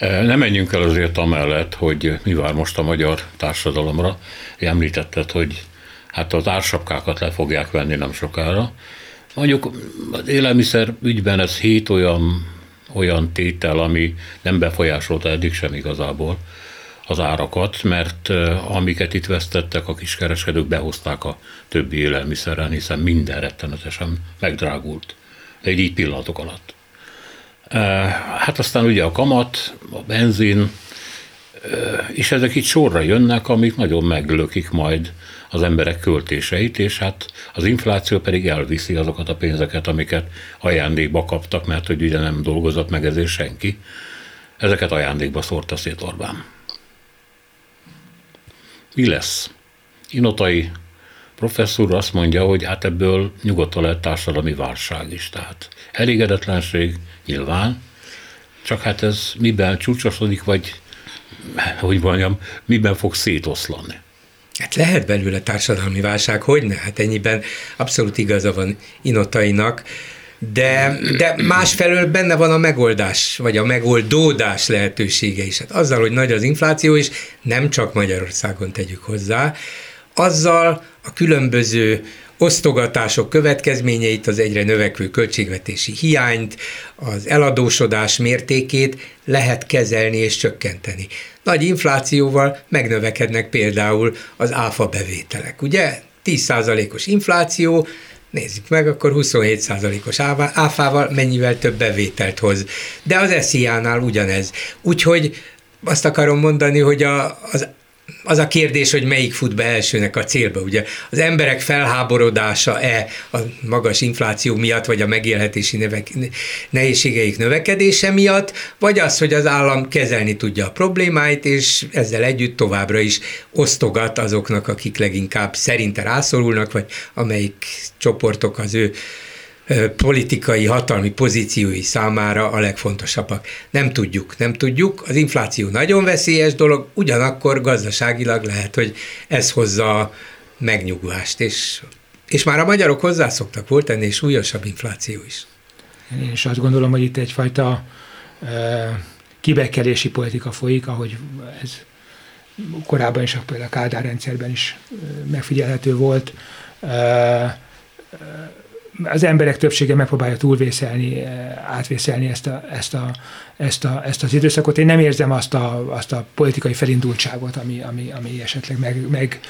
Nem menjünk el azért amellett, hogy mi vár most a magyar társadalomra. Említetted, hogy hát az ársapkákat le fogják venni nem sokára. Mondjuk az élelmiszer ügyben ez hét olyan, olyan tétel, ami nem befolyásolta eddig sem igazából az árakat, mert amiket itt vesztettek, a kiskereskedők behozták a többi élelmiszeren, hiszen minden rettenetesen megdrágult. Egy így pillanatok alatt. Hát aztán ugye a kamat, a benzin, és ezek itt sorra jönnek, amik nagyon meglökik majd az emberek költéseit, és hát az infláció pedig elviszi azokat a pénzeket, amiket ajándékba kaptak, mert hogy ugye nem dolgozott meg ezért senki. Ezeket ajándékba szórta szét Orbán. Mi lesz? Inotai professzor azt mondja, hogy hát ebből nyugodtan lehet társadalmi válság is. Tehát elégedetlenség nyilván, csak hát ez miben csúcsosodik, vagy hogy mondjam, miben fog szétoszlani. Hát lehet belőle társadalmi válság, hogy ne? Hát ennyiben abszolút igaza van Inotainak, de, de másfelől benne van a megoldás, vagy a megoldódás lehetősége is. Hát azzal, hogy nagy az infláció, és nem csak Magyarországon tegyük hozzá, azzal a különböző osztogatások következményeit, az egyre növekvő költségvetési hiányt, az eladósodás mértékét lehet kezelni és csökkenteni. Nagy inflációval megnövekednek például az áfa bevételek. Ugye 10%-os infláció, Nézzük meg, akkor 27%-os áfával mennyivel több bevételt hoz. De az SZIA-nál ugyanez. Úgyhogy azt akarom mondani, hogy a, az az a kérdés, hogy melyik fut be elsőnek a célba. Ugye az emberek felháborodása-e a magas infláció miatt, vagy a megélhetési növek, nehézségeik növekedése miatt, vagy az, hogy az állam kezelni tudja a problémáit, és ezzel együtt továbbra is osztogat azoknak, akik leginkább szerinte rászorulnak, vagy amelyik csoportok az ő politikai hatalmi pozíciói számára a legfontosabbak. Nem tudjuk, nem tudjuk. Az infláció nagyon veszélyes dolog, ugyanakkor gazdaságilag lehet, hogy ez hozza megnyugvást, és, és már a magyarok hozzászoktak, volt ennél súlyosabb infláció is. Én is azt gondolom, hogy itt egyfajta e, kibekelési politika folyik, ahogy ez korábban is, például a Kádár rendszerben is megfigyelhető volt. E, az emberek többsége megpróbálja túlvészelni, eh, átvészelni ezt, a, ezt, a, ezt, a, ezt az időszakot. Én nem érzem azt a, azt a politikai felindultságot, ami, ami, ami esetleg meg, meg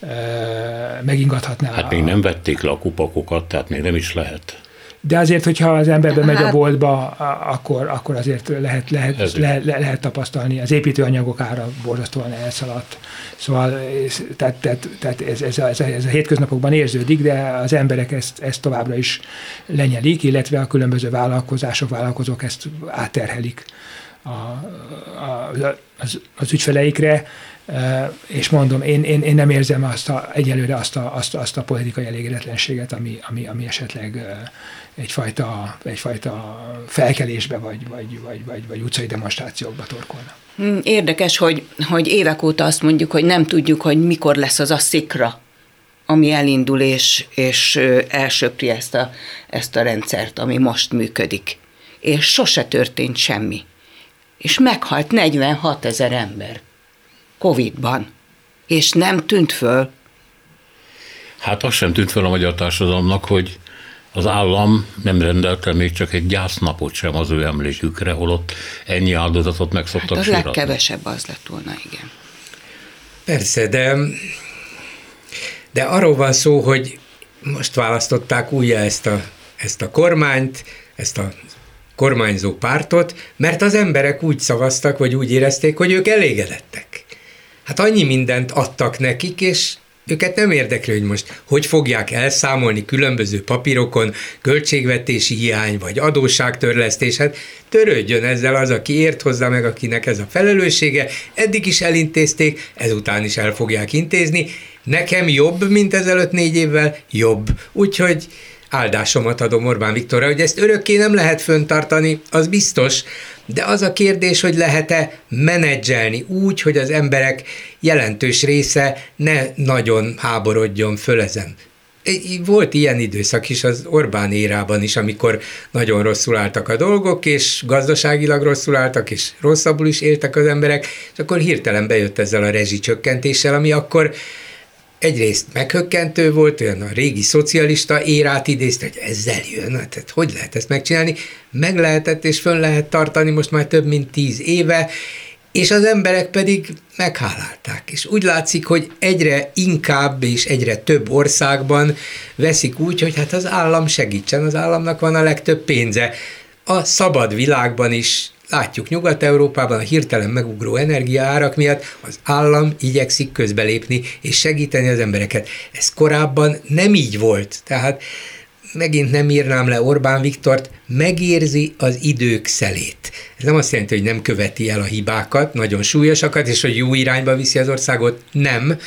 eh, megingathatná. Hát még nem vették le a kupakokat, tehát még nem is lehet. De azért, hogyha az ember bemegy hát, a boltba, akkor, akkor azért lehet, lehet, lehet, lehet tapasztalni. Az építőanyagok ára borzasztóan elszaladt. Szóval tehát, tehát, tehát ez, ez, a, ez, a, ez a hétköznapokban érződik, de az emberek ezt, ezt továbbra is lenyelik, illetve a különböző vállalkozások, vállalkozók ezt átterhelik a, a, az, az ügyfeleikre, és mondom, én, én, én nem érzem azt a, egyelőre azt a, azt, azt a politikai elégedetlenséget, ami, ami, ami esetleg egyfajta, egyfajta felkelésbe vagy, vagy, vagy, vagy, vagy utcai demonstrációkba torkolna. Hm, érdekes, hogy, hogy évek óta azt mondjuk, hogy nem tudjuk, hogy mikor lesz az a szikra, ami elindul és, és elsöpri ezt a, ezt a rendszert, ami most működik. És sose történt semmi. És meghalt 46 ezer ember Covid-ban, és nem tűnt föl. Hát az sem tűnt föl a magyar társadalomnak, hogy az állam nem rendelte még csak egy gyásznapot sem az ő emlékükre, holott ennyi áldozatot meg szoktak hát az síratni. legkevesebb az lett volna, igen. Persze, de, de arról van szó, hogy most választották újra ezt a, ezt a kormányt, ezt a kormányzó pártot, mert az emberek úgy szavaztak, vagy úgy érezték, hogy ők elégedettek. Hát annyi mindent adtak nekik, és őket nem érdekli, hogy most hogy fogják elszámolni különböző papírokon költségvetési hiány vagy adósságtörlesztés. Hát törődjön ezzel az, aki ért hozzá meg, akinek ez a felelőssége. Eddig is elintézték, ezután is el fogják intézni. Nekem jobb, mint ezelőtt négy évvel, jobb. Úgyhogy áldásomat adom Orbán Viktorra, hogy ezt örökké nem lehet föntartani, az biztos, de az a kérdés, hogy lehet-e menedzselni úgy, hogy az emberek jelentős része ne nagyon háborodjon föl ezen. Volt ilyen időszak is az Orbán érában is, amikor nagyon rosszul álltak a dolgok, és gazdaságilag rosszul álltak, és rosszabbul is éltek az emberek, és akkor hirtelen bejött ezzel a rezsicsökkentéssel, ami akkor egyrészt meghökkentő volt, olyan a régi szocialista érát idézte, hogy ezzel jön, hát, tehát hogy lehet ezt megcsinálni? Meg lehetett és fönn lehet tartani most már több mint tíz éve, és az emberek pedig meghálálták. És úgy látszik, hogy egyre inkább és egyre több országban veszik úgy, hogy hát az állam segítsen, az államnak van a legtöbb pénze. A szabad világban is Látjuk Nyugat-Európában a hirtelen megugró energiaárak miatt az állam igyekszik közbelépni és segíteni az embereket. Ez korábban nem így volt. Tehát megint nem írnám le Orbán Viktort, megérzi az idők szelét. Ez nem azt jelenti, hogy nem követi el a hibákat, nagyon súlyosakat, és hogy jó irányba viszi az országot, nem,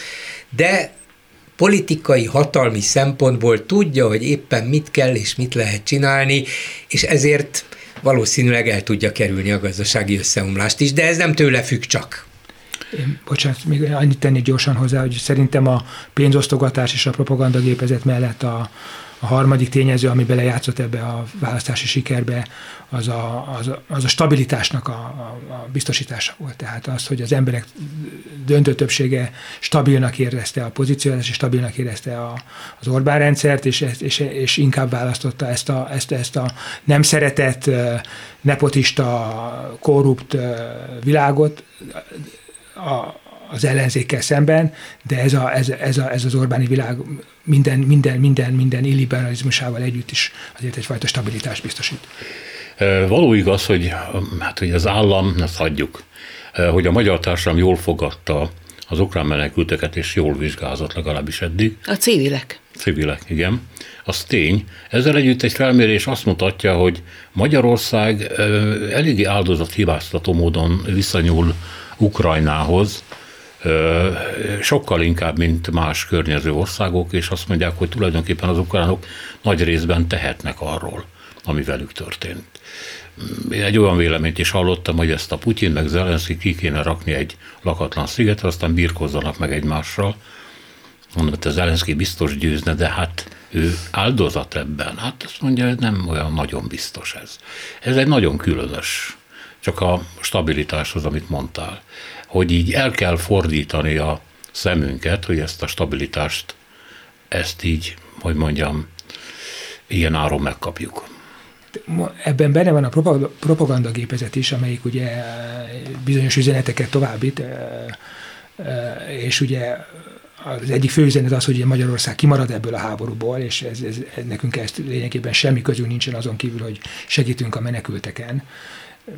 de politikai, hatalmi szempontból tudja, hogy éppen mit kell és mit lehet csinálni, és ezért valószínűleg el tudja kerülni a gazdasági összeomlást is, de ez nem tőle függ csak. Én, bocsánat, még annyit tenni gyorsan hozzá, hogy szerintem a pénzosztogatás és a propagandagépezet mellett a, a harmadik tényező, ami belejátszott ebbe a választási sikerbe, az a, az a, az a stabilitásnak a, a, a biztosítása volt. Tehát az, hogy az emberek döntő többsége stabilnak érezte a pozíciót, és stabilnak érezte a, az Orbán rendszert, és, és, és inkább választotta ezt a, ezt, ezt a nem szeretett, nepotista, korrupt világot, a, az ellenzékkel szemben, de ez, a, ez, ez, a, ez az Orbáni világ minden, minden, minden, minden illiberalizmusával együtt is azért egyfajta stabilitást biztosít. Való igaz, hogy, hát, hogy az állam, ezt hagyjuk, hogy a magyar társadalom jól fogadta az ukrán menekülteket, és jól vizsgázott legalábbis eddig. A civilek. Civilek, igen. Az tény. Ezzel együtt egy felmérés azt mutatja, hogy Magyarország eléggé áldozathibáztató módon visszanyúl Ukrajnához, sokkal inkább, mint más környező országok, és azt mondják, hogy tulajdonképpen az ukránok nagy részben tehetnek arról, ami velük történt. Én egy olyan véleményt is hallottam, hogy ezt a Putyin meg Zelenszky ki kéne rakni egy lakatlan szigetre, aztán birkozzanak meg egymással. Mondom, hogy a Zelenszky biztos győzne, de hát ő áldozat ebben. Hát azt mondja, hogy nem olyan nagyon biztos ez. Ez egy nagyon különös, csak a stabilitáshoz, amit mondtál hogy így el kell fordítani a szemünket, hogy ezt a stabilitást, ezt így, hogy mondjam, ilyen áron megkapjuk. Ebben benne van a propagandagépezet is, amelyik ugye bizonyos üzeneteket továbbít, és ugye az egyik fő üzenet az, hogy Magyarország kimarad ebből a háborúból, és ez, ez, nekünk ezt lényegében semmi közünk nincsen azon kívül, hogy segítünk a menekülteken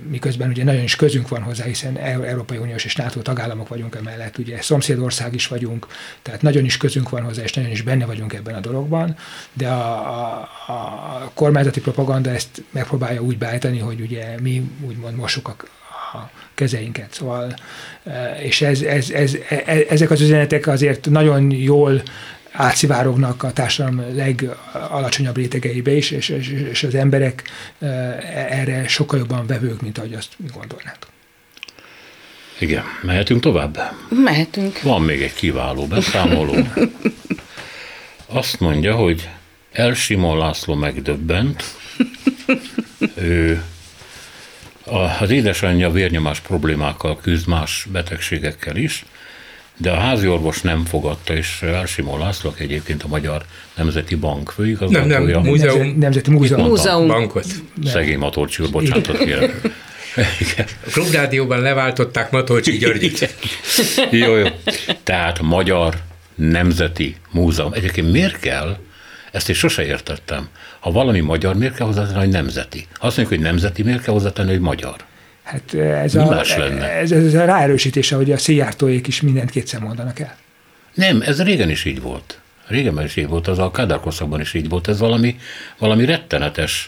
miközben ugye nagyon is közünk van hozzá, hiszen Európai Uniós és NATO tagállamok vagyunk emellett, ugye szomszédország is vagyunk, tehát nagyon is közünk van hozzá, és nagyon is benne vagyunk ebben a dologban, de a, a, a kormányzati propaganda ezt megpróbálja úgy beállítani, hogy ugye mi úgymond mosuk a, a kezeinket. Szóval, e, és ez, ez, ez, ez, ezek az üzenetek azért nagyon jól átszivárognak a társadalom legalacsonyabb rétegeibe is, és, és, és az emberek erre sokkal jobban vevők, mint ahogy azt gondolnák. Igen, mehetünk tovább? Mehetünk. Van még egy kiváló beszámoló. Azt mondja, hogy Elsimon László megdöbbent, ő az édesanyja vérnyomás problémákkal küzd más betegségekkel is, de a házi orvos nem fogadta, és Elsimó László, egyébként a Magyar Nemzeti Bank főigazgatója. Nem, nem, múzeum. Nemzeti Múzeum. múzeum. Bankot. Szegény Matolcsi úr, bocsánatot kérek. A klubrádióban leváltották Matolcsi Györgyit. jó, jó. Tehát Magyar Nemzeti Múzeum. Egyébként miért kell, ezt én sose értettem, ha valami magyar, miért kell hozzátenni, hogy nemzeti? Azt mondjuk, hogy nemzeti, miért kell hozzátenni, hogy magyar? Hát ez, Mi a, más lenne? Ez, ez a ráerősítése, hogy a széjártóék is mindent kétszer mondanak el. Nem, ez régen is így volt. Régen is így volt, az a kádárkorszakban is így volt. Ez valami, valami rettenetes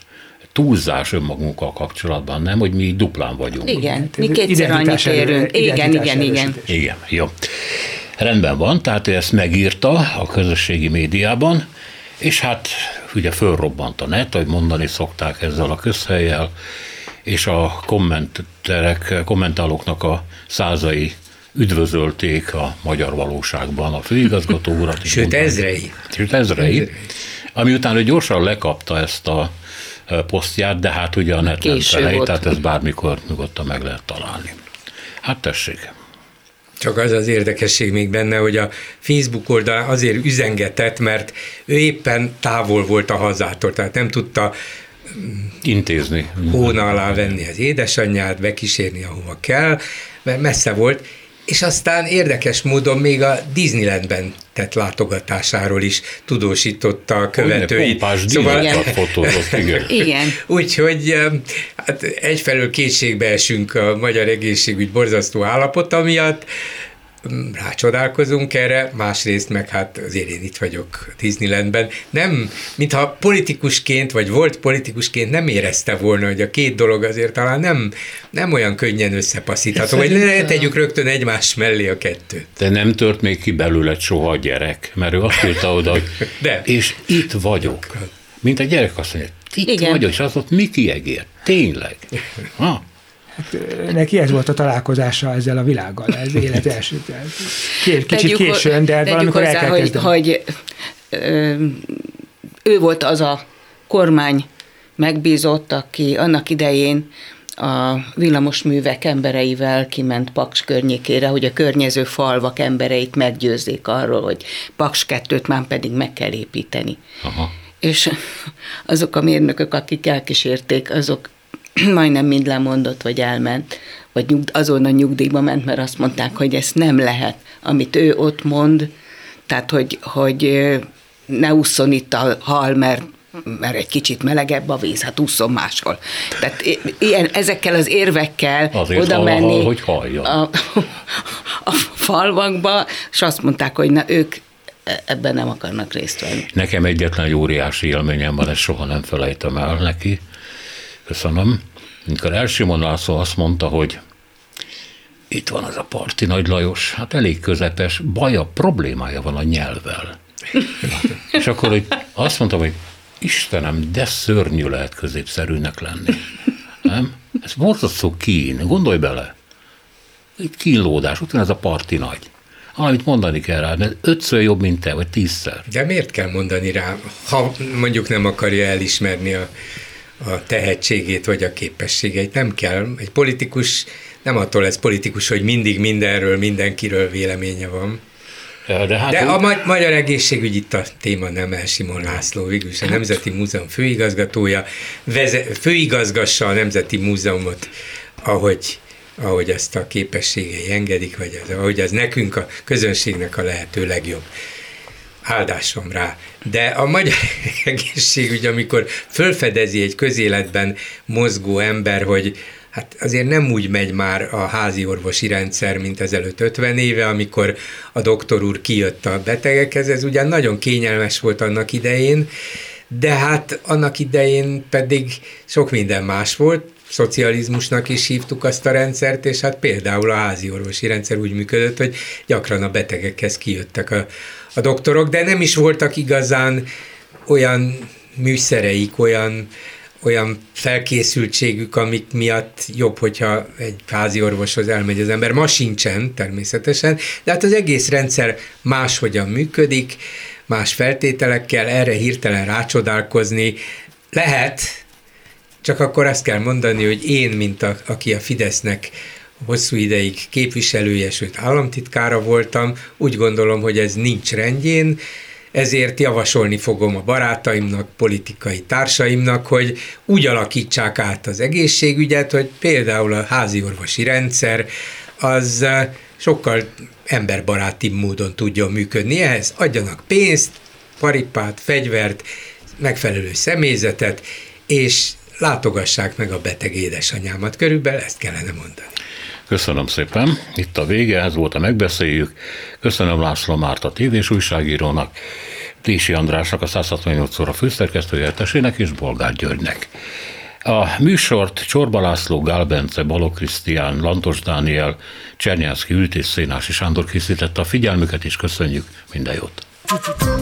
túlzás önmagunkkal kapcsolatban, nem, hogy mi duplán vagyunk. Igen, mi kétszer annyit érünk. Igen, igen, igen. Igen, jó. Rendben van, tehát ő ezt megírta a közösségi médiában, és hát ugye fölrobbant a net, ahogy mondani szokták ezzel a közhelyjel, és a kommenterek, kommentálóknak a százai üdvözölték a magyar valóságban a főigazgató urat. Sőt, ezrei. Sőt, ezrei. ezrei. Ami után ő gyorsan lekapta ezt a e, posztját, de hát ugye a net nem felej, tehát ez bármikor nyugodtan meg lehet találni. Hát tessék. Csak az az érdekesség még benne, hogy a Facebook oldalán azért üzengetett, mert ő éppen távol volt a hazától, tehát nem tudta intézni. Hóna alá venni az édesanyját, bekísérni, ahova kell, mert messze volt, és aztán érdekes módon még a Disneylandben tett látogatásáról is tudósította a követőit. Szóval... Igen. Fotózott, igen. igen. Úgyhogy hát egyfelől kétségbe esünk a magyar egészségügy borzasztó állapota miatt, rácsodálkozunk erre, másrészt meg hát azért én itt vagyok Disneylandben. Nem, mintha politikusként, vagy volt politikusként nem érezte volna, hogy a két dolog azért talán nem, nem olyan könnyen összepasszítható, hogy ne tegyük rögtön egymás mellé a kettőt. De nem tört még ki belőle soha a gyerek, mert ő azt írta oda, hogy De. és itt vagyok. Mint a gyerek azt mondja, itt Igen. vagyok, és az ott mi kiegér? Tényleg. Ha? Hát, neki ez volt a találkozása ezzel a világgal, ez élet első. Kicsit tegyük, későn, de valamikor hozzá, el kell hogy, hogy ő volt az a kormány megbízott, aki annak idején a villamosművek embereivel kiment Paks környékére, hogy a környező falvak embereit meggyőzzék arról, hogy Paks 2-t már pedig meg kell építeni. Aha. És azok a mérnökök, akik elkísérték, azok majdnem mind lemondott, vagy elment, vagy nyugd, azon a nyugdíjba ment, mert azt mondták, hogy ez nem lehet, amit ő ott mond, tehát, hogy, hogy ne ússzon itt a hal, mert mert egy kicsit melegebb a víz, hát úszom máshol. Tehát ilyen, ezekkel az érvekkel Azért oda menni hogy A, a falvakba, és azt mondták, hogy na ők ebben nem akarnak részt venni. Nekem egyetlen egy óriási élményem van, ezt soha nem felejtem el neki. Köszönöm. Amikor Elsimon László azt mondta, hogy itt van az a parti Nagy Lajos, hát elég közepes, baja, problémája van a nyelvvel. És akkor hogy azt mondtam, hogy Istenem, de szörnyű lehet középszerűnek lenni. Nem? Ez borzasztó kín, gondolj bele. Itt kínlódás, van ez a parti nagy. Valamit mondani kell rá, de ötször jobb, mint te, vagy tízszer. De miért kell mondani rá, ha mondjuk nem akarja elismerni a a tehetségét vagy a képességeit. Nem kell. Egy politikus nem attól lesz politikus, hogy mindig mindenről, mindenkiről véleménye van. De, hát De a ma- magyar egészségügy itt a téma nem el Simon László, végül is a Nemzeti Múzeum főigazgatója, veze- főigazgassa a Nemzeti Múzeumot, ahogy ahogy ezt a képességei engedik, vagy az, ahogy az nekünk, a közönségnek a lehető legjobb áldásom rá. De a magyar egészségügy, amikor fölfedezi egy közéletben mozgó ember, hogy hát azért nem úgy megy már a házi orvosi rendszer, mint ezelőtt 50 éve, amikor a doktor úr kijött a betegekhez, ez ugyan nagyon kényelmes volt annak idején, de hát annak idején pedig sok minden más volt, szocializmusnak is hívtuk azt a rendszert, és hát például a házi orvosi rendszer úgy működött, hogy gyakran a betegekhez kijöttek a, a doktorok, de nem is voltak igazán olyan műszereik, olyan, olyan felkészültségük, amik miatt jobb, hogyha egy házi orvoshoz elmegy az ember. Ma sincsen természetesen, de hát az egész rendszer máshogyan működik, más feltételekkel, erre hirtelen rácsodálkozni lehet, csak akkor azt kell mondani, hogy én, mint a, aki a Fidesznek hosszú ideig képviselője, sőt államtitkára voltam, úgy gondolom, hogy ez nincs rendjén, ezért javasolni fogom a barátaimnak, politikai társaimnak, hogy úgy alakítsák át az egészségügyet, hogy például a házi orvosi rendszer az sokkal emberbaráti módon tudjon működni. Ehhez adjanak pénzt, paripát, fegyvert, megfelelő személyzetet, és látogassák meg a beteg édesanyámat. Körülbelül ezt kellene mondani. Köszönöm szépen. Itt a vége, ez volt a megbeszéljük. Köszönöm László Márta tévés újságírónak, Tési Andrásnak, a 168 óra főszerkesztőjeltesének és Bolgár Györgynek. A műsort Csorba László, Gál Bence, Balog Krisztián, Lantos Dániel, Csernyánszki Ültés Szénási Sándor készítette a figyelmüket, és köszönjük minden jót!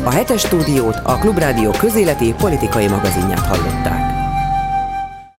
A hetes stúdiót a Klubrádió közéleti politikai magazinját hallották.